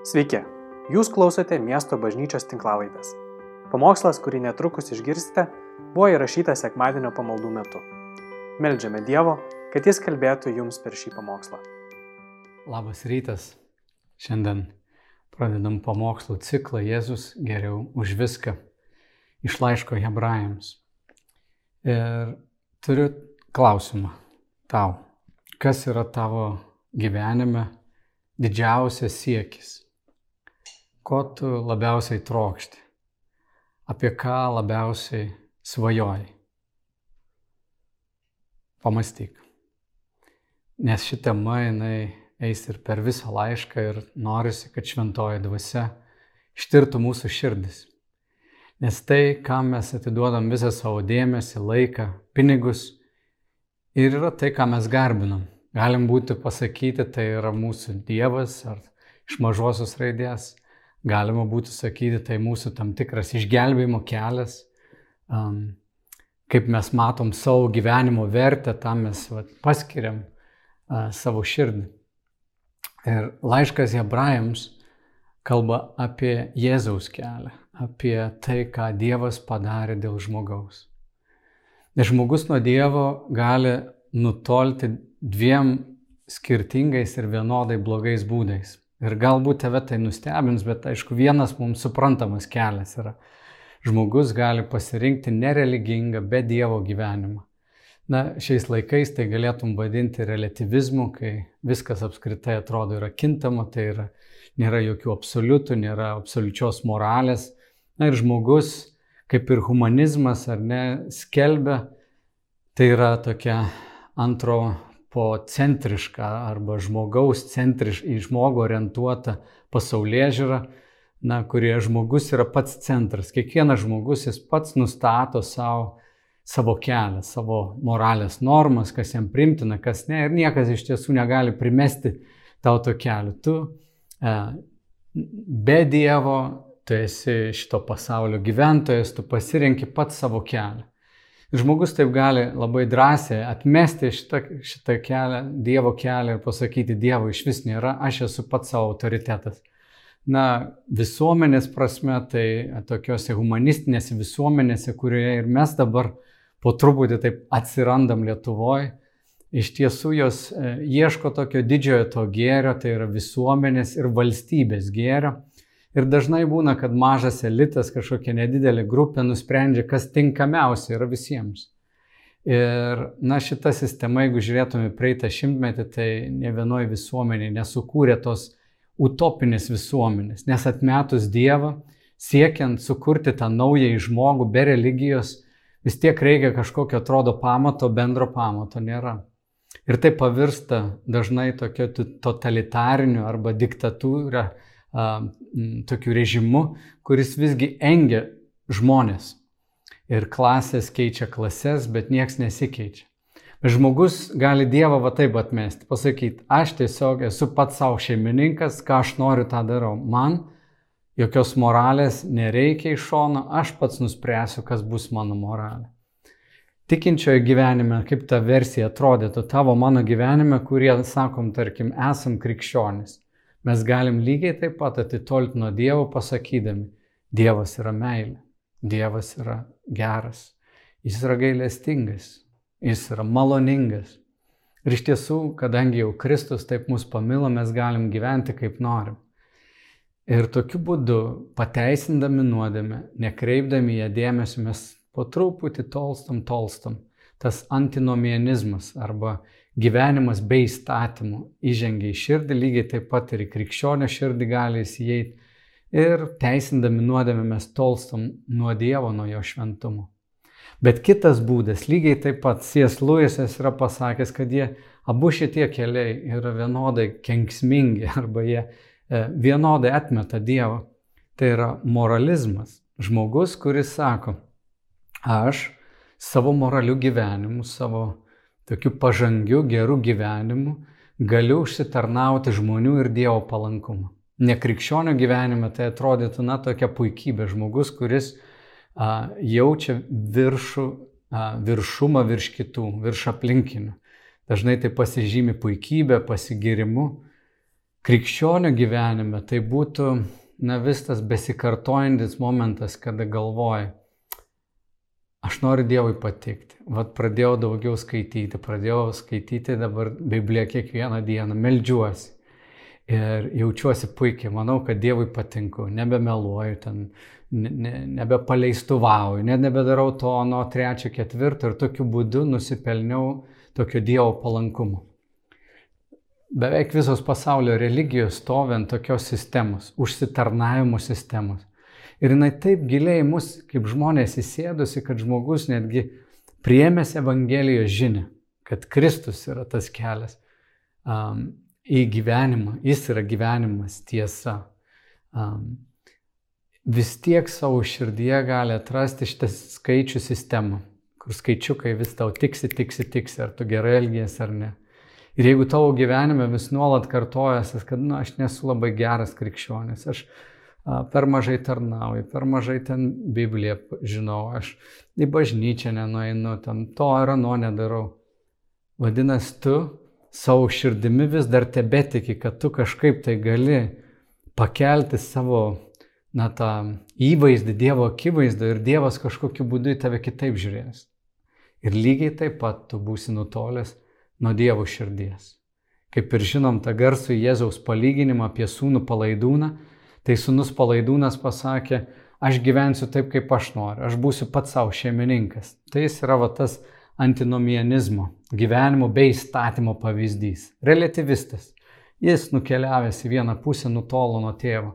Sveiki, jūs klausote miesto bažnyčios tinklavaitės. Pamokslas, kurį netrukus išgirsite, buvo įrašytas sekmadienio pamaldų metu. Meldžiame Dievo, kad Jis kalbėtų jums per šį pamokslą. Labas rytas. Šiandien pradedam pamokslų ciklą Jėzus geriau už viską iš laiško hebrajams. Ir turiu klausimą tau. Kas yra tavo gyvenime didžiausias siekis? Ko tu labiausiai trokšti? Apie ką labiausiai svajoji? Pamastyk. Nes ši tema jinai eis ir per visą laišką ir norisi, kad šventoji dvasia ištirtų mūsų širdis. Nes tai, kam mes atiduodam visą savo dėmesį, laiką, pinigus, ir yra tai, ką mes garbinam. Galim būti pasakyti, tai yra mūsų Dievas ar iš mažosios raidės. Galima būtų sakyti, tai mūsų tam tikras išgelbėjimo kelias. Um, kaip mes matom savo gyvenimo vertę, tam mes va, paskiriam uh, savo širdį. Ir laiškas Hebrajams kalba apie Jėzaus kelią, apie tai, ką Dievas padarė dėl žmogaus. Nes žmogus nuo Dievo gali nutolti dviem skirtingais ir vienodai blogais būdais. Ir galbūt tave tai nustebins, bet aišku, vienas mums suprantamas kelias yra. Žmogus gali pasirinkti nereligingą, be Dievo gyvenimą. Na, šiais laikais tai galėtum vadinti relativizmu, kai viskas apskritai atrodo yra kintama, tai yra, nėra jokių absoliutų, nėra absoliučios moralės. Na ir žmogus, kaip ir humanizmas ar ne, skelbia, tai yra tokia antro po centrišką arba žmogaus centriš, į žmogų orientuotą pasaulyje žiūrą, na, kurie žmogus yra pats centras. Kiekvienas žmogus jis pats nustato savo, savo kelią, savo moralės normas, kas jam primtina, kas ne. Ir niekas iš tiesų negali primesti tau to keliu. Tu e, be Dievo, tu esi šito pasaulio gyventojas, tu pasirenki pats savo kelią. Žmogus taip gali labai drąsiai atmesti šitą, šitą kelią, Dievo kelią ir pasakyti, Dievo iš vis nėra, aš esu pats savo autoritetas. Na, visuomenės prasme, tai tokiuose humanistinėse visuomenėse, kurioje ir mes dabar po truputį taip atsirandam Lietuvoje, iš tiesų jos e, ieško tokio didžiojo to gėrio, tai yra visuomenės ir valstybės gėrio Ir dažnai būna, kad mažas elitas, kažkokia nedidelė grupė nusprendžia, kas tinkamiausia yra visiems. Ir na, šita sistema, jeigu žiūrėtume praeitą šimtmetį, tai ne vienoje visuomenėje nesukūrė tos utopinės visuomenės. Nes atmetus Dievą, siekiant sukurti tą naują žmogų be religijos, vis tiek reikia kažkokio atrodo pamato, bendro pamato nėra. Ir tai pavirsta dažnai tokiu totalitariniu arba diktatūra tokiu režimu, kuris visgi engia žmonės. Ir klasės keičia klases, bet nieks nesikeičia. Žmogus gali Dievą va taip atmesti, pasakyti, aš tiesiog esu pats savo šeimininkas, ką aš noriu, tą darau. Man jokios moralės nereikia iš šono, aš pats nuspręsiu, kas bus mano moralė. Tikinčiojo gyvenime, kaip ta versija atrodytų tavo mano gyvenime, kurie, sakom, tarkim, esam krikščionis mes galim lygiai taip pat atitolti nuo Dievo pasakydami, Dievas yra meilė, Dievas yra geras, Jis yra gailestingas, Jis yra maloningas. Ir iš tiesų, kadangi jau Kristus taip mus pamilo, mes galim gyventi kaip norim. Ir tokiu būdu, pateisindami nuodėmę, nekreipdami ją dėmesio, mes po truputį tolstam, tolstam. Tas antinomianizmas arba gyvenimas be įstatymų įžengia į širdį, lygiai taip pat ir į krikščionio širdį gali įsijėti. Ir teisindami nuodėmę mes tolstam nuo Dievo, nuo jo šventumo. Bet kitas būdas, lygiai taip pat Sies Luisas yra pasakęs, kad jie abu šitie keliai yra vienodai kenksmingi arba jie e, vienodai atmeta Dievą. Tai yra moralizmas. Žmogus, kuris sako, aš savo moralių gyvenimu, savo tokiu pažangiu, geru gyvenimu galiu užsitarnauti žmonių ir Dievo palankumą. Nekrikščionio gyvenime tai atrodytų, na, tokia puikybė žmogus, kuris a, jaučia viršų, a, viršumą virš kitų, virš aplinkinių. Dažnai tai pasižymi puikybė, pasigirimu. krikščionių gyvenime tai būtų na, vis tas besikartojantis momentas, kada galvoji, aš noriu Dievui patikti. Vat pradėjau daugiau skaityti, pradėjau skaityti dabar Bibliją kiekvieną dieną, melžiuosi. Ir jaučiuosi puikiai, manau, kad Dievui patinku, nebemeluoju ten, ne, nebepaleistuvauju, net nebedarau to nuo trečio, ketvirto ir tokiu būdu nusipelniau tokio Dievo palankumo. Beveik visos pasaulio religijos stovi ant tokios sistemos, užsitarnavimo sistemos. Ir jinai taip giliai mus kaip žmonės įsėdusi, kad žmogus netgi priemęs Evangelijos žinę, kad Kristus yra tas kelias um, į gyvenimą, jis yra gyvenimas tiesa. Um, vis tiek savo širdyje gali atrasti šitą skaičių sistemą, kur skaičiukai vis tau tiksi, tiksi, tiksi, ar tu gerai elgiesi ar ne. Ir jeigu tavo gyvenime vis nuolat kartojasi, kad, na, nu, aš nesu labai geras krikščionis, aš per mažai tarnauju, per mažai ten Bibliją žinau, aš į bažnyčią nenueinu, ten to ar ano nedarau. Vadinasi, tu savo širdimi vis dar tebetiki, kad tu kažkaip tai gali pakelti savo, na, tą įvaizdį Dievo akivaizdą ir Dievas kažkokiu būdu į tave kitaip žiūrės. Ir lygiai taip pat tu būsi nutolęs nuo Dievo širdies. Kaip ir žinom tą garsų Jėzaus palyginimą apie sūnų palaidūną, Tai sunus palaidūnas pasakė, aš gyvensiu taip, kaip aš noriu, aš būsiu pats savo šeimininkas. Tai jis yra va tas antinomianizmo, gyvenimo bei įstatymo pavyzdys. Relativistas. Jis nukeliavęs į vieną pusę nutolo nuo tėvo.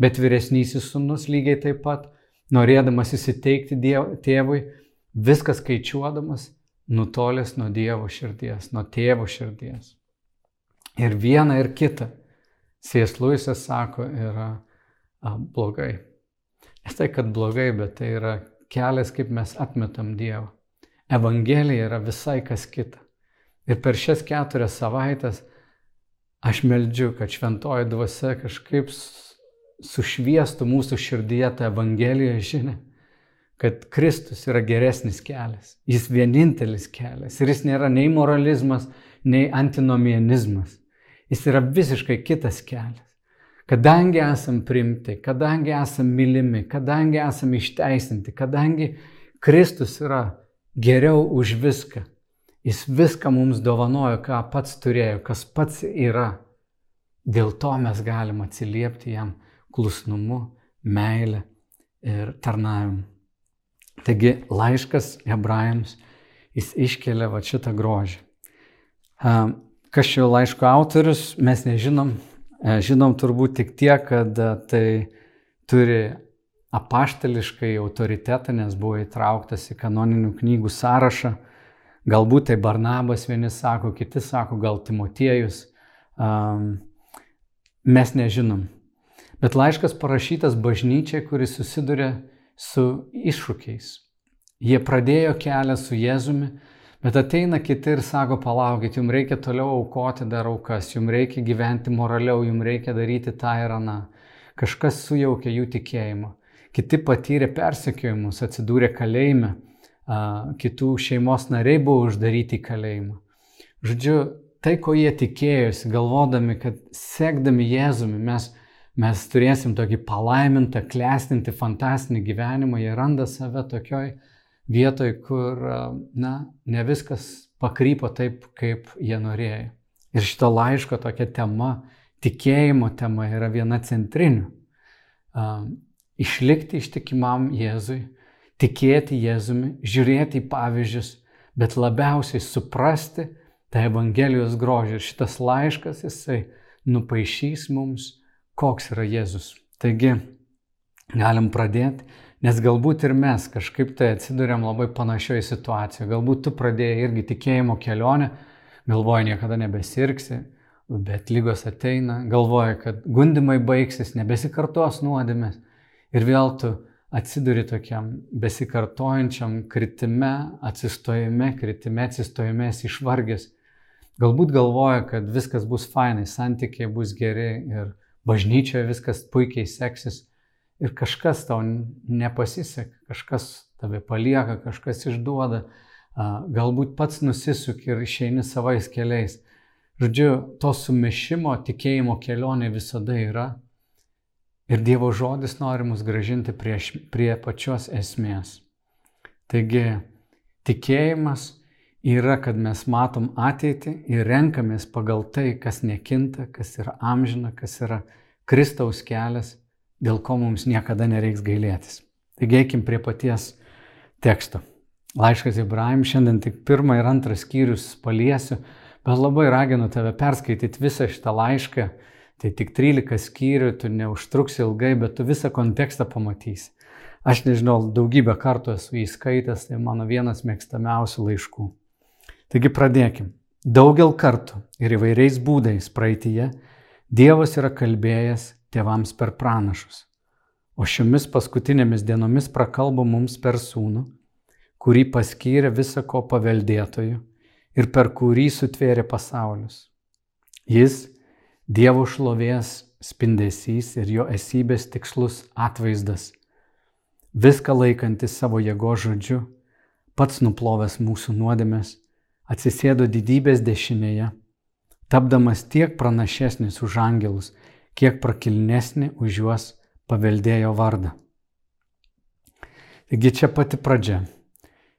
Bet vyresnysis sunus lygiai taip pat, norėdamas įsiteikti diev, tėvui, viskas skaičiuodamas, nutolęs nuo Dievo širdies, nuo tėvo širdies. Ir viena ir kita C.S. Lewisas sako, yra a, blogai. Ne tai, kad blogai, bet tai yra kelias, kaip mes atmetam Dievą. Evangelija yra visai kas kita. Ir per šias keturias savaitės aš meldžiu, kad šventoji dvasia kažkaip sušviestų mūsų širdyje tą Evangelijos žinę, kad Kristus yra geresnis kelias. Jis vienintelis kelias. Ir jis nėra nei moralizmas, nei antinomianizmas. Jis yra visiškai kitas kelias. Kadangi esam primti, kadangi esam mylimi, kadangi esam išteisinti, kadangi Kristus yra geriau už viską, jis viską mums dovanojo, ką pats turėjo, kas pats yra. Dėl to mes galim atsiliepti jam klusnumu, meilę ir tarnavimu. Taigi laiškas hebrajams, jis iškelia va šitą grožį. Kas šio laiško autorius, mes nežinom. E, žinom turbūt tik tiek, kad e, tai turi apaštališkai autoritetą, nes buvo įtrauktas į kanoninių knygų sąrašą. Galbūt tai Barnabas vieni sako, kiti sako, gal Timotiejus. Mes nežinom. Bet laiškas parašytas bažnyčiai, kuris susiduria su iššūkiais. Jie pradėjo kelią su Jėzumi, Bet ateina kiti ir sako, palaukit, jums reikia toliau aukoti dar aukas, jums reikia gyventi moraliau, jums reikia daryti tą ir aną. Kažkas sujaukė jų tikėjimą. Kiti patyrė persekiojimus, atsidūrė kalėjime, kitų šeimos nariai buvo uždaryti į kalėjimą. Žodžiu, tai, ko jie tikėjosi, galvodami, kad sekdami Jėzumi mes, mes turėsim tokį palaimintą, klestinti, fantastinį gyvenimą, jie randa save tokioj vietoj, kur, na, ne viskas pakrypo taip, kaip jie norėjo. Ir šito laiško tokia tema, tikėjimo tema yra viena centrinių. Išlikti ištikimam Jėzui, tikėti Jėzumi, žiūrėti į pavyzdžius, bet labiausiai suprasti tą Evangelijos grožį. Ir šitas laiškas, jisai nupaišys mums, koks yra Jėzus. Taigi, galim pradėti Nes galbūt ir mes kažkaip tai atsidurėm labai panašioje situacijoje. Galbūt tu pradėjai irgi tikėjimo kelionę, galvoji niekada nebesirksi, bet lygos ateina, galvoji, kad gundimai baigsis, nebesikartos nuodėmės. Ir vėl tu atsiduri tokiam besikartojančiam kritime, atsistojime, kritime, atsistojime išvargęs. Galbūt galvoja, kad viskas bus fainai, santykiai bus geri ir bažnyčioje viskas puikiai seksis ir kažkas tau nepasisek, kažkas tave palieka, kažkas išduoda, galbūt pats nusisuk ir išeini savais keliais. Žodžiu, to sumešimo tikėjimo kelionė visada yra. Ir Dievo žodis nori mus gražinti prie, prie pačios esmės. Taigi, tikėjimas yra, kad mes matom ateitį ir renkamės pagal tai, kas nekinta, kas yra amžina, kas yra Kristaus kelias, dėl ko mums niekada nereiks gailėtis. Taigi eikim prie paties teksto. Laiškas Ibrahim, šiandien tik pirmą ir antrą skyrius paliesiu, bet labai raginu tave perskaityti visą šitą laišką. Tai tik 13 skyrių, tu neužtruksi ilgai, bet tu visą kontekstą pamatysi. Aš nežinau, daugybę kartų esu įskaitęs, tai mano vienas mėgstamiausių laiškų. Taigi pradėkim. Daugel kartų ir įvairiais būdais praeitie Dievas yra kalbėjęs tėvams per pranašus, o šiomis paskutinėmis dienomis prakalbo mums per sūnų, kurį paskyrė visako paveldėtoju ir per kurį sutvėrė pasaulius. Jis Dievo šlovės spindesys ir jo esybės tikslus atvaizdas, viską laikantis savo jėgo žodžiu, pats nuplovęs mūsų nuodėmės atsisėdo didybės dešinėje, tapdamas tiek pranašesnis už angelus, kiek prakilnesnį už juos paveldėjo vardą. Taigi čia pati pradžia.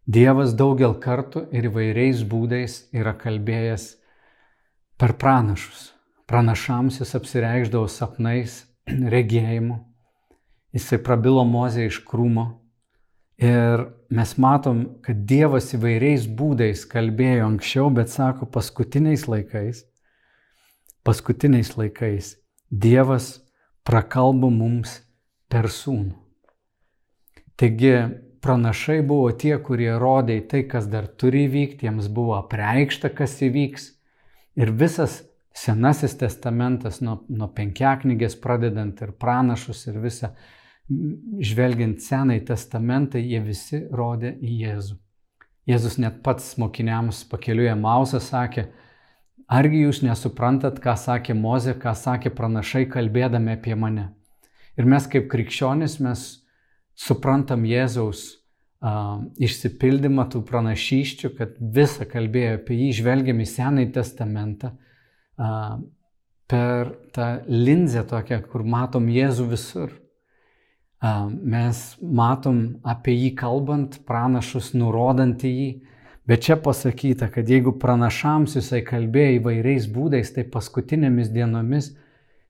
Dievas daugel kartų ir įvairiais būdais yra kalbėjęs per pranašus. Pranašams jis apsireikždavo sapnais, regėjimu. Jisai prabilo mozę iš krūmo, Ir mes matom, kad Dievas įvairiais būdais kalbėjo anksčiau, bet sako, paskutiniais laikais, paskutiniais laikais Dievas prakalbo mums per sūnų. Taigi pranašai buvo tie, kurie rodė tai, kas dar turi įvykti, jiems buvo apreikšta, kas įvyks. Ir visas Senasis testamentas nuo, nuo penkiaknygės pradedant ir pranašus ir visą žvelgiant Senąjį testamentą, jie visi rodė į Jėzų. Jėzus net pats mokiniams pakeliuje Mausą sakė, argi jūs nesuprantat, ką sakė Mozė, ką sakė pranašai kalbėdami apie mane. Ir mes kaip krikščionis mes suprantam Jėzaus uh, išsipildymą tų pranašyščių, kad visą kalbėjo apie jį, žvelgiam į Senąjį testamentą uh, per tą linzę tokią, kur matom Jėzų visur mes matom apie jį kalbant, pranašus nurodant į jį, bet čia pasakyta, kad jeigu pranašams jisai kalbėjo įvairiais būdais, tai paskutinėmis dienomis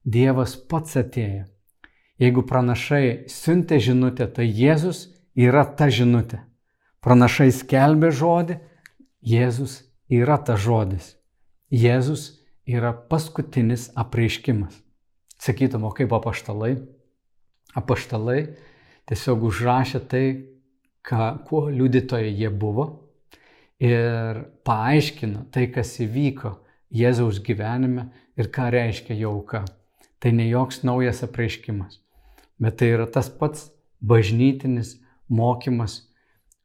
Dievas pats atėjo. Jeigu pranašai siuntė žinutę, tai Jėzus yra ta žinutė. Pranašai skelbė žodį, Jėzus yra ta žodis. Jėzus yra paskutinis apreiškimas. Sakytum, o kaip apaštalai? apaštalai tiesiog užrašė tai, ką, kuo liudytojai jie buvo ir paaiškino tai, kas įvyko Jėzaus gyvenime ir ką reiškia jauka. Tai ne joks naujas apreiškimas, bet tai yra tas pats bažnytinis mokymas,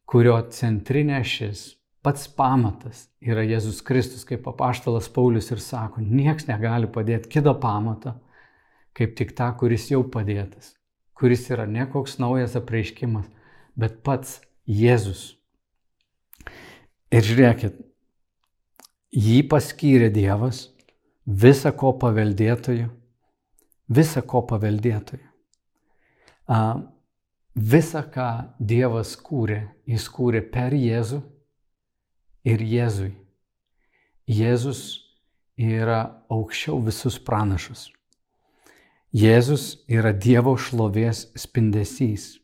kurio centrinė šis pats pamatas yra Jėzus Kristus, kaip apaštalas Paulius ir sako, nieks negali padėti kito pamato, kaip tik tą, kuris jau padėtas kuris yra ne koks naujas apreiškimas, bet pats Jėzus. Ir žiūrėkit, jį paskyrė Dievas visą ko paveldėtojų, visą ko paveldėtojų. Visa, ką Dievas kūrė, jis kūrė per Jėzų ir Jėzui. Jėzus yra aukščiau visus pranašus. Jėzus yra Dievo šlovės spindesys,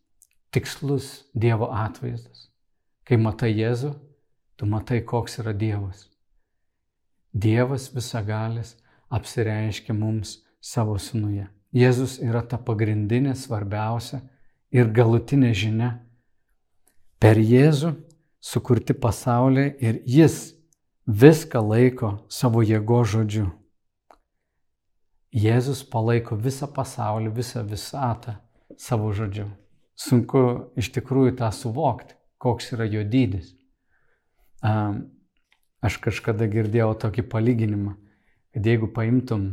tikslus Dievo atvaizdas. Kai matai Jėzų, tu matai, koks yra Dievas. Dievas visagalis apsireiškia mums savo sunuje. Jėzus yra ta pagrindinė, svarbiausia ir galutinė žinia. Per Jėzų sukurti pasauliai ir Jis viską laiko savo jėgo žodžiu. Jėzus palaiko visą pasaulį, visą visatą savo žodžiu. Sunku iš tikrųjų tą suvokti, koks yra jo dydis. Aš kažkada girdėjau tokį palyginimą, kad jeigu paimtum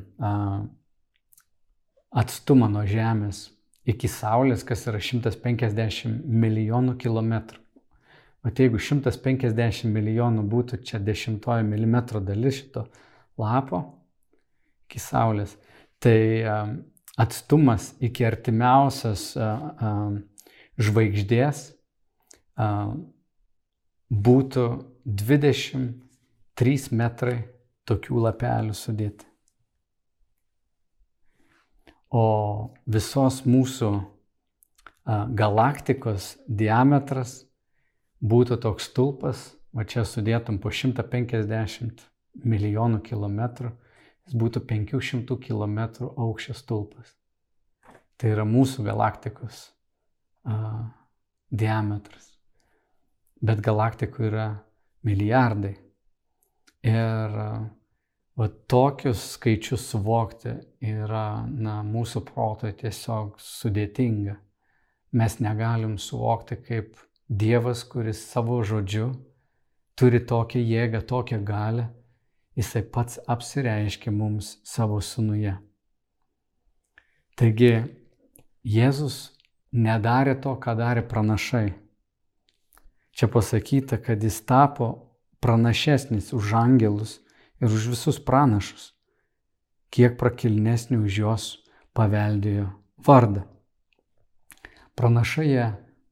atstumą nuo Žemės iki Saulės, kas yra 150 milijonų kilometrų. O jeigu 150 milijonų būtų čia dešimtojo milimetro dalis šito lapo iki Saulės. Tai atstumas iki artimiausios žvaigždės būtų 23 metrai tokių lapelių sudėti. O visos mūsų galaktikos diametras būtų toks stulpas, va čia sudėtum po 150 milijonų kilometrų, jis būtų 500 km aukščio stulpas. Tai yra mūsų galaktikos a, diametras. Bet galaktikų yra milijardai. Ir va, tokius skaičius suvokti yra na, mūsų protui tiesiog sudėtinga. Mes negalim suvokti, kaip Dievas, kuris savo žodžiu turi tokią jėgą, tokią galę, jisai pats apsireiškia mums savo sunuje. Taigi Jėzus nedarė to, ką darė pranašai. Čia pasakyta, kad jis tapo pranašesnis už angelus ir už visus pranašus, kiek prakilnesnį už juos paveldėjo vardą. Pranašai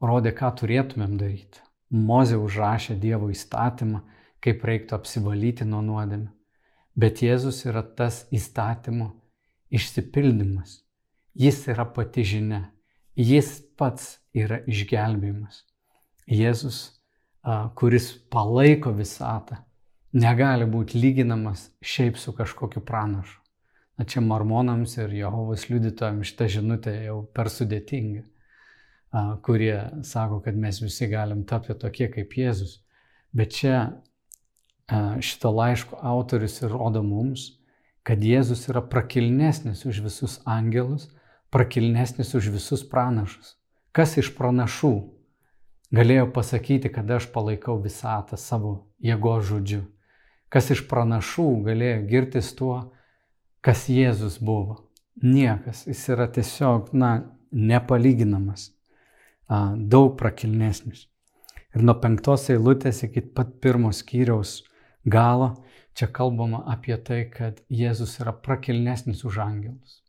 rodė, ką turėtumėm daryti. Mozė užrašė Dievo įstatymą, kaip reiktų apsivalyti nuo nuodėmė. Bet Jėzus yra tas įstatymo išsipildymas. Jis yra pati žinia. Jis pats yra išgelbėjimas. Jėzus, kuris palaiko visatą, negali būti lyginamas šiaip su kažkokiu pranašu. Na čia mormonams ir Jehovos liudytojams šitą žinutę jau per sudėtinga, kurie sako, kad mes visi galim tapti tokie kaip Jėzus. Bet čia šito laiško autorius ir rodo mums, kad Jėzus yra prakilnesnis už visus angelus, prakilnesnis už visus pranašus. Kas iš pranašų galėjo pasakyti, kad aš palaikau visatą savo jėgo žodžiu? Kas iš pranašų galėjo girtis tuo, kas Jėzus buvo? Niekas. Jis yra tiesiog, na, nepalyginamas, daug prakilnesnis. Ir nuo penktos eilutės iki pat pirmos skyriaus galo, čia kalbama apie tai, kad Jėzus yra prakilnesnis už angelus.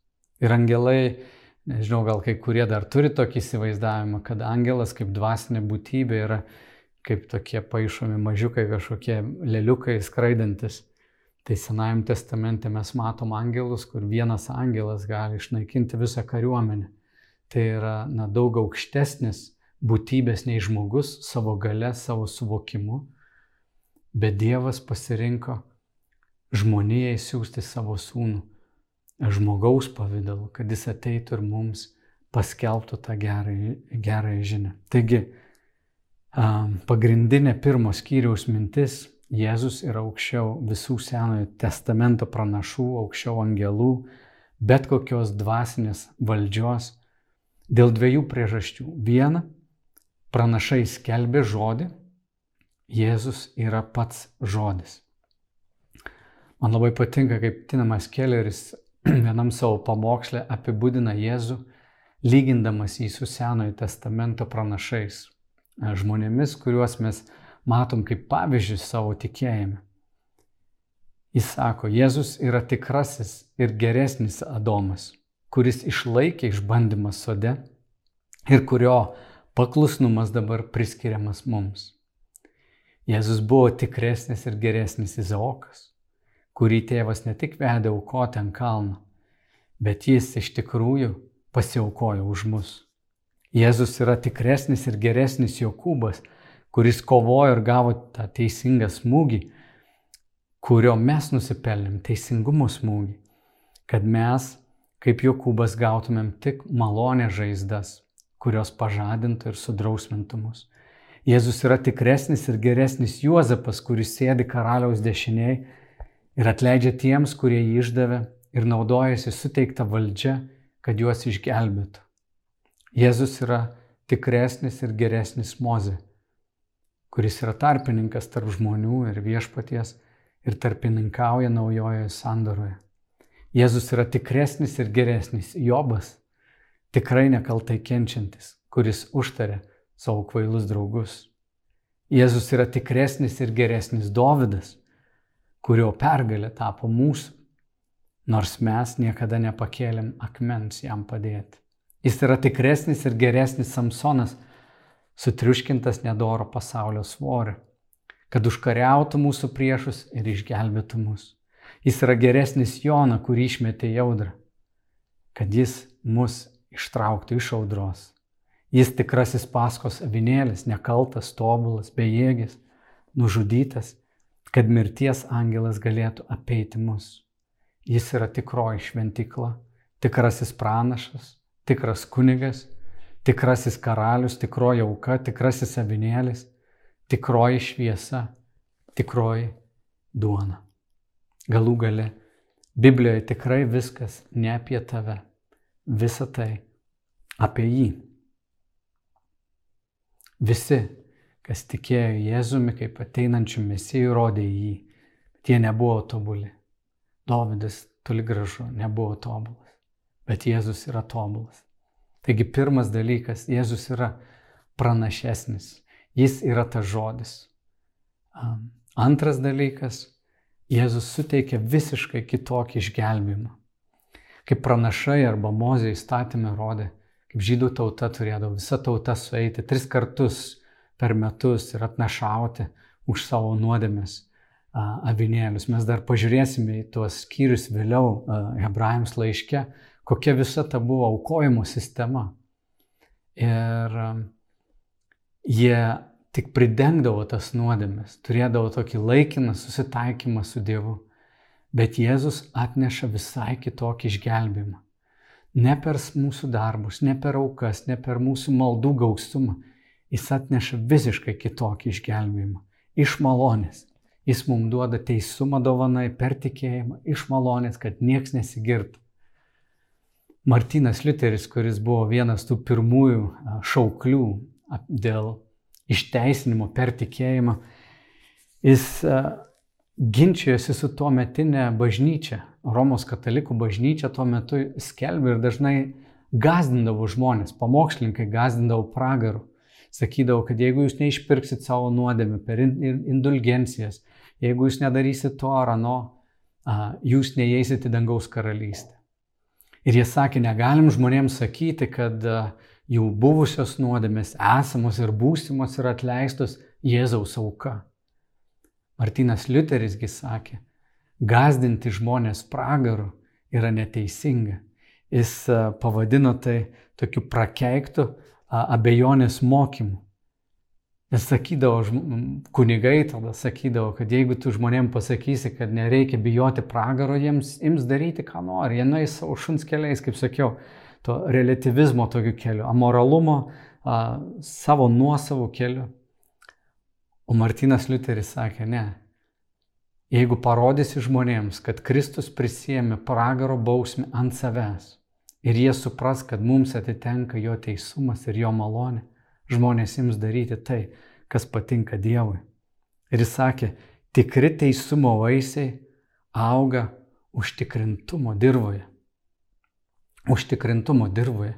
Ir angelai, nežinau, gal kai kurie dar turi tokį įsivaizdavimą, kad angelas kaip dvasinė būtybė yra kaip tokie paaišomi mažiukai kažkokie leliukai skraidantis. Tai Senajame testamente mes matom angelus, kur vienas angelas gali išnaikinti visą kariuomenę. Tai yra na, daug aukštesnis būtybės nei žmogus savo gale, savo suvokimu. Bet Dievas pasirinko žmonijai siūsti savo sūnų žmogaus pavydalu, kad jis ateitų ir mums paskelbtų tą gerąją, gerąją žinią. Taigi, pagrindinė pirmo skyriaus mintis - Jėzus yra aukščiau visų Senojo testamento pranašų, aukščiau angelų, bet kokios dvasinės valdžios dėl dviejų priežasčių. Viena, pranašai skelbė žodį, Jėzus yra pats žodis. Man labai patinka, kaip Tinamas Kelleris vienam savo pamokslė apibūdina Jėzų, lygindamas jį su Senojo testamento pranašais, žmonėmis, kuriuos mes matom kaip pavyzdžius savo tikėjime. Jis sako, Jėzus yra tikrasis ir geresnis Adomas, kuris išlaikė išbandymą sode ir kurio paklusnumas dabar priskiriamas mums. Jėzus buvo tikresnis ir geresnis Izaokas, kurį tėvas ne tik vedė aukoti ant kalno, bet jis iš tikrųjų pasiaukojo už mus. Jėzus yra tikresnis ir geresnis Jokūbas, kuris kovojo ir gavo tą teisingą smūgį, kurio mes nusipelnėm, teisingumo smūgį, kad mes, kaip Jokūbas, gautumėm tik malonę žaizdas, kurios pažadintų ir sudrausmintų mus. Jėzus yra tikresnis ir geresnis Juozapas, kuris sėdi karaliaus dešiniai ir atleidžia tiems, kurie jį išdavė ir naudojasi suteiktą valdžią, kad juos išgelbėtų. Jėzus yra tikresnis ir geresnis Moze, kuris yra tarpininkas tarp žmonių ir viešpaties ir tarpininkauja naujojoje sandoroje. Jėzus yra tikresnis ir geresnis Jobas, tikrai nekaltai kenčiantis, kuris užtarė savo kvailus draugus. Jėzus yra tikresnis ir geresnis Dovydas, kurio pergalė tapo mūsų, nors mes niekada nepakėlėm akmens jam padėti. Jis yra tikresnis ir geresnis Samsonas, sutriuškintas nedoro pasaulio svoriu, kad užkariautų mūsų priešus ir išgelbėtų mus. Jis yra geresnis Jona, kurį išmetė jaudrą, kad jis mus ištrauktų iš audros. Jis tikrasis paskos avinėlis, nekaltas, tobulas, bejėgis, nužudytas, kad mirties angelas galėtų apeiti mus. Jis yra tikroji šventikla, tikrasis pranašas, tikras kunigas, tikrasis karalius, tikroji auka, tikrasis avinėlis, tikroji šviesa, tikroji duona. Galų gale, Biblijoje tikrai viskas ne apie tave, visa tai apie jį. Visi, kas tikėjo Jėzumi kaip ateinančių mesijų, rodė jį, bet jie nebuvo tobuli. Dovydas toli gražu nebuvo tobulas, bet Jėzus yra tobulas. Taigi pirmas dalykas, Jėzus yra pranašesnis, jis yra tas žodis. Antras dalykas, Jėzus suteikia visiškai kitokį išgelbimą. Kaip pranašai arba mozė įstatymė rodė, kaip žydų tauta turėdavo visa tauta sueiti tris kartus per metus ir atnašauti už savo nuodėmės avinėlius. Mes dar pažiūrėsime į tuos skyrius vėliau hebrajams laiške, kokia visa ta buvo aukojimo sistema. Ir jie tik pridengdavo tas nuodėmės, turėdavo tokį laikiną susitaikymą su Dievu. Bet Jėzus atneša visai kitokį išgelbimą ne per mūsų darbus, ne per aukas, ne per mūsų maldų gausumą. Jis atneša visiškai kitokį išgelbėjimą. Iš malonės. Jis mums duoda teisumą dovanai per tikėjimą, iš malonės, kad nieks nesigirtų. Martinas Liuteris, kuris buvo vienas tų pirmųjų šauklių dėl išteisinimo per tikėjimą, jis ginčijosi su tuo metinė bažnyčia Romos katalikų bažnyčia tuo metu skelbė ir dažnai gazdindavo žmonės, pamokslininkai gazdindavo pragarų. Sakydavo, kad jeigu jūs neišpirksit savo nuodėmę per indulgencijas, jeigu jūs nedarysit to ar ano, jūs neįeisit į dangaus karalystę. Ir jie sakė, negalim žmonėms sakyti, kad jų buvusios nuodėmės, esamos ir būsimos yra atleistos Jėzaus auka. Martinas Liuterisgi sakė, gazdinti žmonės pragaru yra neteisinga. Jis pavadino tai tokiu prakeiktu abejonės mokymu. Nes sakydavo, kunigai tada sakydavo, kad jeigu tu žmonėm pasakysi, kad nereikia bijoti pragaro, jiems ims daryti, ką nori, jie nueis savo šuns keliais, kaip sakiau, to relativizmo tokiu keliu, amoralumo a, savo nuosavų keliu. O Martinas Liuteris sakė, ne, Jeigu parodysi žmonėms, kad Kristus prisėmė pragaro bausmę ant savęs ir jie supras, kad mums atitenka jo teisumas ir jo malonė, žmonės jums daryti tai, kas patinka Dievui. Ir jis sakė, tikri teisumo vaisiai auga užtikrintumo dirboje. Užtikrintumo dirboje.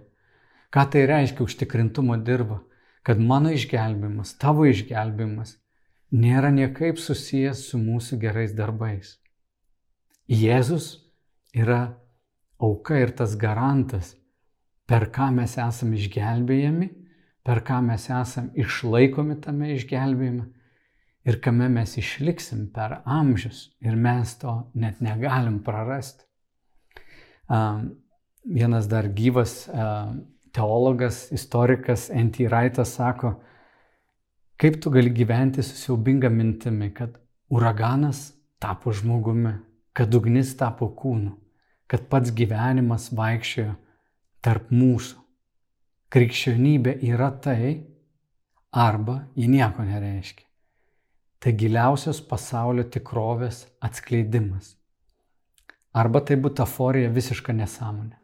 Ką tai reiškia užtikrintumo dirba? Kad mano išgelbimas, tavo išgelbimas nėra niekaip susijęs su mūsų gerais darbais. Jėzus yra auka ir tas garantas, per ką mes esame išgelbėjami, per ką mes esame išlaikomi tame išgelbėjime ir kame mes išliksim per amžius ir mes to net negalim prarasti. Vienas dar gyvas teologas, istorikas N.T. Raitas sako, Kaip tu gali gyventi su siaubinga mintimi, kad uraganas tapo žmogumi, kad ugnis tapo kūnu, kad pats gyvenimas vaikščiojo tarp mūsų. Krikščionybė yra tai, arba ji nieko nereiškia. Tai giliausios pasaulio tikrovės atskleidimas. Arba tai butaforija visiška nesąmonė.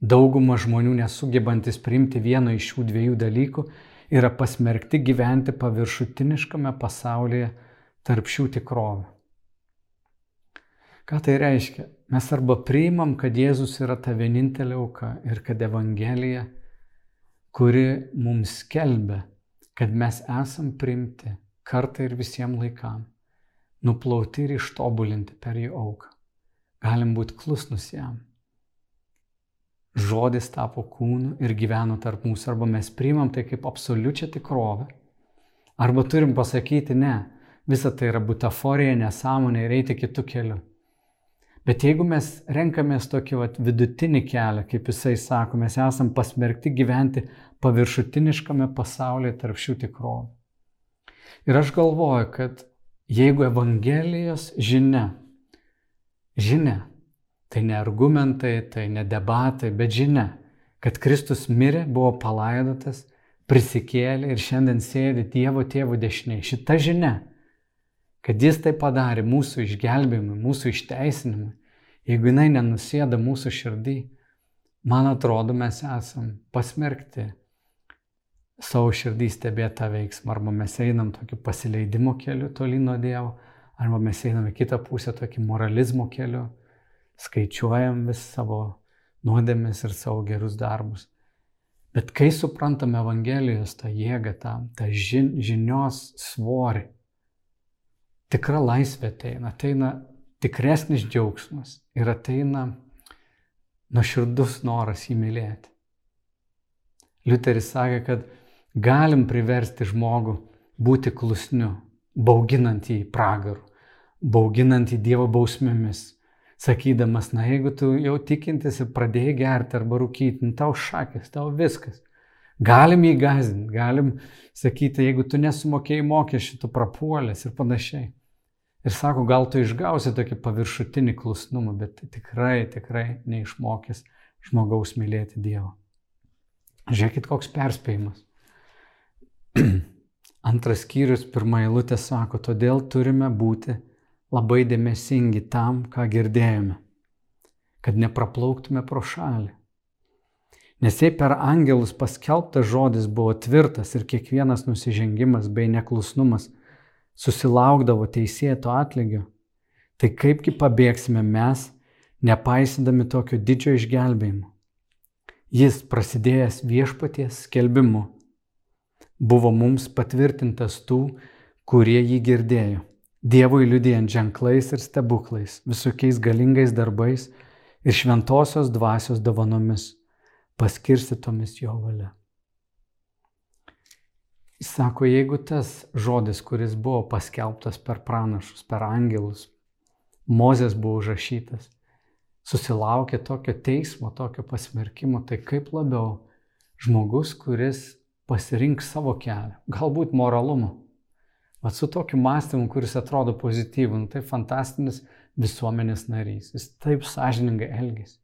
Dauguma žmonių nesugebantis priimti vieno iš šių dviejų dalykų yra pasmerkti gyventi paviršutiniškame pasaulyje tarp šių tikrovių. Ką tai reiškia? Mes arba priimam, kad Jėzus yra ta vienintelė auka ir kad Evangelija, kuri mums skelbia, kad mes esam primti kartą ir visiems laikam, nuplauti ir ištobulinti per jų auką. Galim būti klusnus jam. Žodis tapo kūnu ir gyveno tarp mūsų, arba mes priimam tai kaip absoliučią tikrovę, arba turim pasakyti ne, visa tai yra butaforija, nesąmonė ir eiti kitų kelių. Bet jeigu mes renkamės tokį vat, vidutinį kelią, kaip jisai sako, mes esam pasmerkti gyventi paviršutiniškame pasaulyje tarp šių tikrovų. Ir aš galvoju, kad jeigu Evangelijos žinia, žinia, tai ne argumentai, tai ne debatai, bet žinia, kad Kristus mirė, buvo palaidotas, prisikėlė ir šiandien sėdi Dievo tėvų dešiniai. Šita žinia kad jis tai padarė mūsų išgelbėjimui, mūsų išteisinimui, jeigu jinai nenusėda mūsų širdį, man atrodo, mes esam pasmerkti savo širdį stebėti tą veiksmą, arba mes einam tokiu pasileidimo keliu toli nuo Dievo, arba mes einam į kitą pusę tokį moralizmo keliu, skaičiuojam vis savo nuodėmės ir savo gerus darbus. Bet kai suprantame Evangelijos tą jėgą, tą, tą žin, žinios svorį, tikra laisvė ateina, ateina tikresnis džiaugsmas ir ateina nuoširdus noras įmylėti. Liuteris sakė, kad galim priversti žmogų būti klusniu, bauginant jį pragarų, bauginant jį Dievo bausmėmis, sakydamas, na jeigu tu jau tikintis ir pradėjai gerti arba rūkyti, nu, tau šakės, tau viskas. Galim jį gazdinti, galim sakyti, jeigu tu nesumokėjai mokesčių, tu prapuolės ir panašiai. Ir sako, gal tu išgausi tokį paviršutinį klusnumą, bet tikrai, tikrai neišmokęs žmogaus mylėti Dievą. Žiūrėkit, koks perspėjimas. Antras skyrius, pirmą eilutę sako, todėl turime būti labai dėmesingi tam, ką girdėjome, kad nepraplauktume pro šalį. Nes jei per angelus paskelbtas žodis buvo tvirtas ir kiekvienas nusižengimas bei neklusnumas susilaukdavo teisėto atlygio, tai kaipgi pabėgsime mes, nepaisydami tokio didžio išgelbėjimo. Jis, prasidėjęs viešpaties skelbimu, buvo mums patvirtintas tų, kurie jį girdėjo. Dievui liudijant ženklais ir stebuklais, visokiais galingais darbais ir šventosios dvasios dovanomis, paskirstytomis jo valia. Jis sako, jeigu tas žodis, kuris buvo paskelbtas per pranašus, per angelus, Mozės buvo užrašytas, susilaukė tokio teismo, tokio pasmerkimo, tai kaip labiau žmogus, kuris pasirinks savo kelią, galbūt moralumu. Vat su tokiu mąstymu, kuris atrodo pozityvų, nu, tai fantastinis visuomenės narys, jis taip sąžiningai elgesi.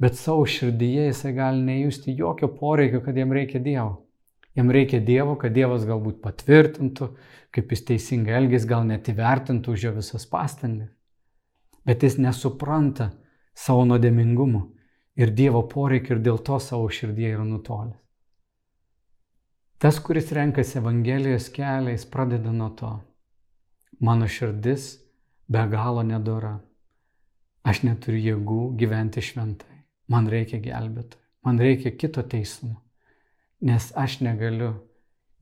Bet savo širdyje jisai gali nejusti jokio poreikio, kad jam reikia Dievo. Jam reikia Dievo, kad Dievas galbūt patvirtintų, kaip jis teisingai elgės, gal net įvertintų už jo visas pastangas. Bet jis nesupranta savo nuodėmingumo ir Dievo poreikio ir dėl to savo širdie yra nutolęs. Tas, kuris renkasi Evangelijos kelią, jis pradeda nuo to. Mano širdis be galo nedora. Aš neturiu jėgų gyventi šventai. Man reikia gelbėtojų. Man reikia kito teisumo nes aš negaliu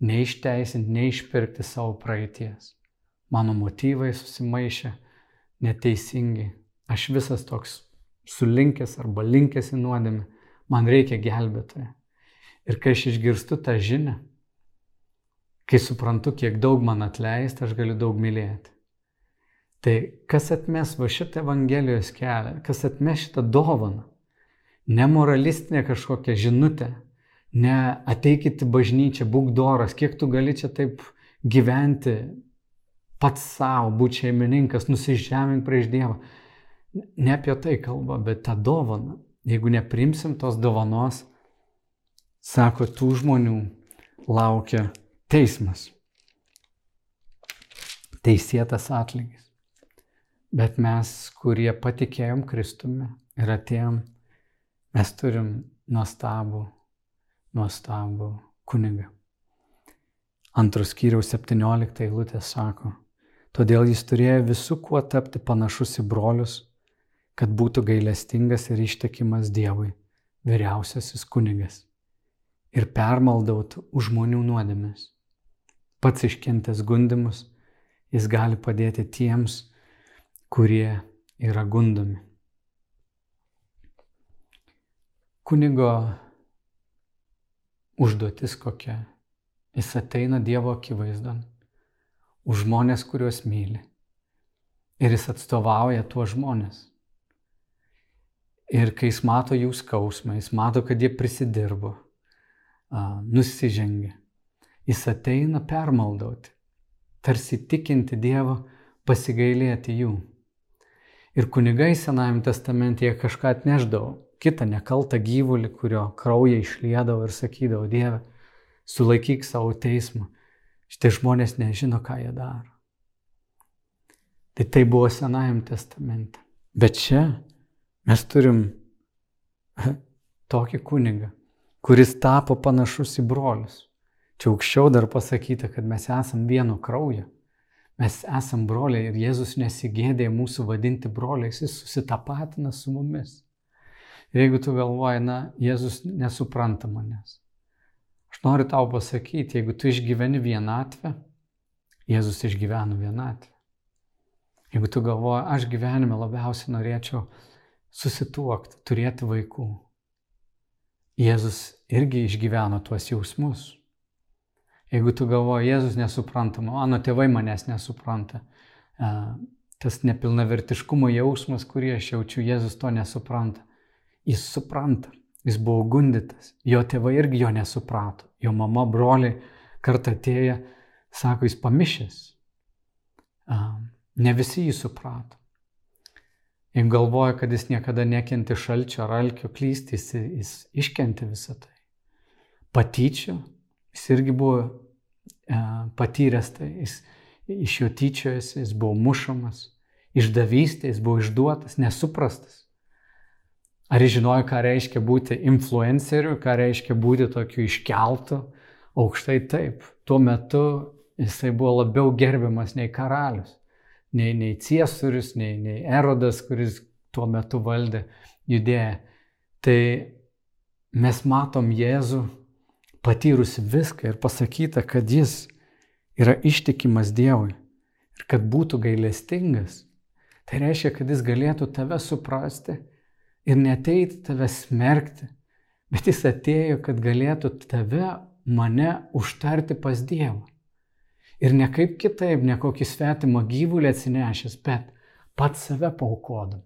neišteisinti, neišpirkti savo praeities. Mano motyvai susimaišė neteisingi. Aš visas toks sulinkęs arba linkęs į nuodėmę. Man reikia gelbėtojo. Ir kai aš išgirstu tą žinią, kai suprantu, kiek daug man atleista, aš galiu daug mylėti. Tai kas atmes va šitą Evangelijos kelią, kas atmes šitą dovaną, nemoralistinė kažkokia žinutė, Ne ateikit į bažnyčią, būk doras, kiek tu gali čia taip gyventi pats savo, būti šeimininkas, nusižemink prieš Dievą. Ne apie tai kalba, bet tą dovaną. Jeigu neprimsim tos dovanos, sako, tų žmonių laukia teismas. Teisėtas atlygis. Bet mes, kurie patikėjom Kristumi ir atėjom, mes turim nuostabų nuostabų kunigą. Antros skyriaus 17 eilutė sako, todėl jis turėjo visų kuo tapti panašus į brolius, kad būtų gailestingas ir ištekimas Dievui, vyriausiasis kunigas, ir permaldautų už žmonių nuodėmės. Pats iškentęs gundimus Jis gali padėti tiems, kurie yra gundomi. Kunigo užduotis kokia? Jis ateina Dievo akivaizdon už žmonės, kuriuos myli. Ir jis atstovauja tuos žmonės. Ir kai jis mato jų skausmą, jis mato, kad jie prisidirbo, nusižengia, jis ateina permaldauti, tarsi tikinti Dievą, pasigailėti jų. Ir kunigai Senajame testamente jie kažką atneždavo, kitą nekaltą gyvulį, kurio kraują išliedavo ir sakydavo, Dieve, sulaikyk savo teismą. Šitie žmonės nežino, ką jie daro. Tai tai buvo Senajame testamente. Bet čia mes turim tokį kunigą, kuris tapo panašus į brolius. Čia aukščiau dar pasakyta, kad mes esam vieno kraujo. Mes esam broliai ir Jėzus nesigėdė mūsų vadinti broliais, jis susitapatina su mumis. Ir jeigu tu galvoji, na, Jėzus nesupranta manęs. Aš noriu tau pasakyti, jeigu tu išgyveni vienatvę, Jėzus išgyveno vienatvę. Jeigu tu galvoji, aš gyvenime labiausiai norėčiau susituokti, turėti vaikų, Jėzus irgi išgyveno tuos jausmus. Jeigu tu galvoji, Jėzus nesupranta, mano tėvai manęs nesupranta, tas nepilnavertiškumo jausmas, kurį aš jaučiu, Jėzus to nesupranta. Jis supranta, jis buvo gundytas, jo tėvai irgi jo nesuprato, jo mama, broliai kartą atėję, sako, jis pamišęs. Ne visi jį suprato. Jeigu galvoja, kad jis niekada nekenti šalčio ar alkio klysti, jis, jis iškenti visą tai. Patyčio, Jis irgi buvo e, patyręs tai, jis iš jo tyčiojasi, jis buvo mušamas, išdavystė, jis buvo išduotas, nesuprastas. Ar jis žinojo, ką reiškia būti influenceriu, ką reiškia būti tokiu iškeltu, aukštai taip. Tuo metu jisai buvo labiau gerbiamas nei karalius, nei, nei Ciesorius, nei, nei Erodas, kuris tuo metu valdė judėją. Tai mes matom Jėzų patyrusi viską ir pasakyta, kad jis yra ištikimas Dievui ir kad būtų gailestingas, tai reiškia, kad jis galėtų tave suprasti ir neteiti tave smerkti, bet jis atėjo, kad galėtų tave, mane užtarti pas Dievą. Ir ne kaip kitaip, ne kokį svetimą gyvulį atsinešęs, bet pats save paukodamas.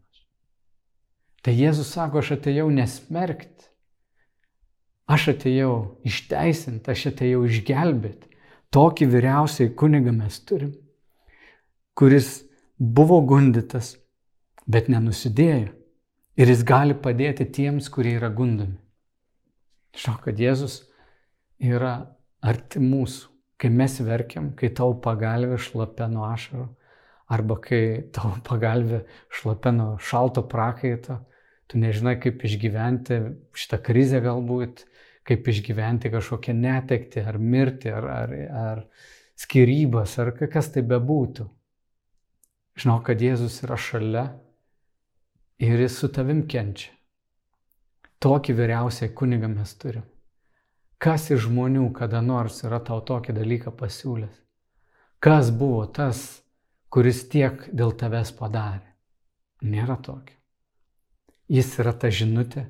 Tai Jėzus sako, aš atėjau nesmerkti, Aš atėjau išteisinti, aš atėjau išgelbėti. Tokį vyriausiai kunigą mes turim, kuris buvo gundytas, bet nenusidėjo. Ir jis gali padėti tiems, kurie yra gundomi. Žinau, kad Jėzus yra arti mūsų. Kai mes verkiam, kai tau pagalvė šlapia nuo ašaro, arba kai tau pagalvė šlapia nuo šalto prakaito, tu nežinai, kaip išgyventi šitą krizę galbūt, kaip išgyventi kažkokią netekti, ar mirti, ar, ar, ar skirybas, ar kas tai bebūtų. Žinau, kad Jėzus yra šalia ir jis su tavim kenčia. Tokį vyriausiai kunigą mes turim. Kas iš žmonių kada nors yra tau tokį dalyką pasiūlęs? Kas buvo tas, kuris tiek dėl tavęs padarė? Nėra tokio. Jis yra ta žinutė,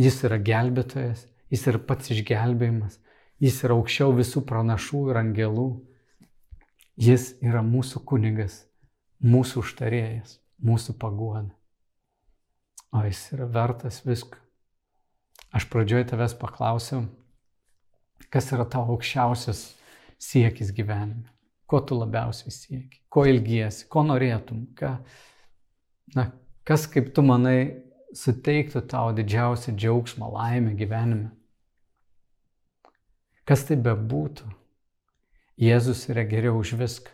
jis yra gelbėtojas, Jis yra pats išgelbėjimas. Jis yra aukščiau visų pranašų ir angelų. Jis yra mūsų kunigas, mūsų užtarėjas, mūsų paguoda. O jis yra vertas visko. Aš pradžioje tavęs paklausiau, kas yra tavo aukščiausias siekis gyvenime. Ko tu labiausiai sieki, ko ilgiesi, ko norėtum, ką, na, kas kaip tu manai suteiktų tau didžiausią džiaugsmą, laimę gyvenime. Kas tai bebūtų, Jėzus yra geriau už viską.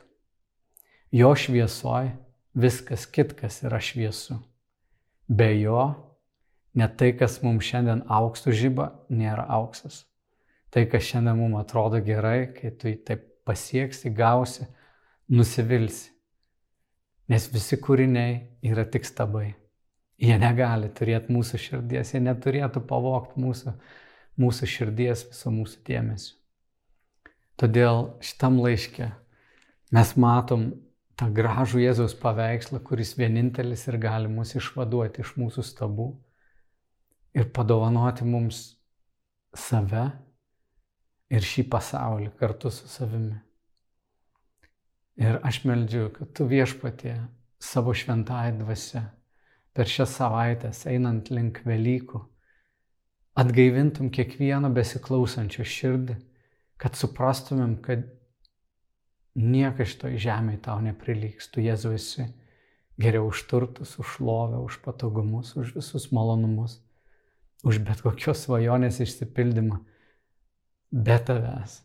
Jo šviesoj viskas kitkas yra šviesu. Be jo, net tai, kas mums šiandien auksų žyba, nėra auksas. Tai, kas šiandien mums atrodo gerai, kai tu taip pasieksi, gausi, nusivilsi. Nes visi kūriniai yra tik stabai. Jie negali turėti mūsų širdies, jie neturėtų pavokti mūsų mūsų širdies, viso mūsų dėmesio. Todėl šitam laiške Mes matom tą gražų Jėzaus paveikslą, kuris vienintelis ir gali mus išvaduoti iš mūsų stabų ir padovanoti mums save ir šį pasaulį kartu su savimi. Ir aš meldžiu, kad tu viešpatie savo šventąją dvasę per šias savaitės einant link Velykų atgaivintum kiekvieno besiklausančio širdį, kad suprastumėm, kad Niekas šitoj žemėje tau neprilygs, tu Jėzu esi geriau už turtus, už šlovę, už patogumus, už visus malonumus, už bet kokios svajonės išsipildymą. Be tavęs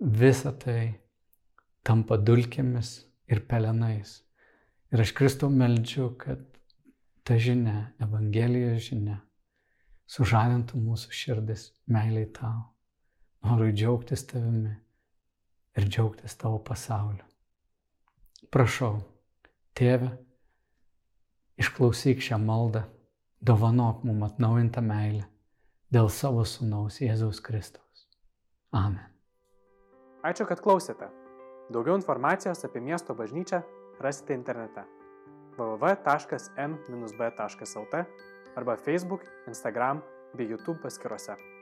visa tai tampa dulkėmis ir pelenais. Ir aš Kristau meldžiu, kad ta žinia, Evangelijos žinia, sužadintų mūsų širdis meiliai tau. Noriu džiaugtis tavimi ir džiaugtis tavo pasauliu. Prašau, tėve, išklausyk šią maldą, dovanok mums atnaujintą meilę dėl savo sunaus Jėzaus Kristaus. Amen. Ačiū, kad klausėte. Daugiau informacijos apie miesto bažnyčią rasite internete www.m-b.lt arba Facebook, Instagram bei YouTube paskiruose.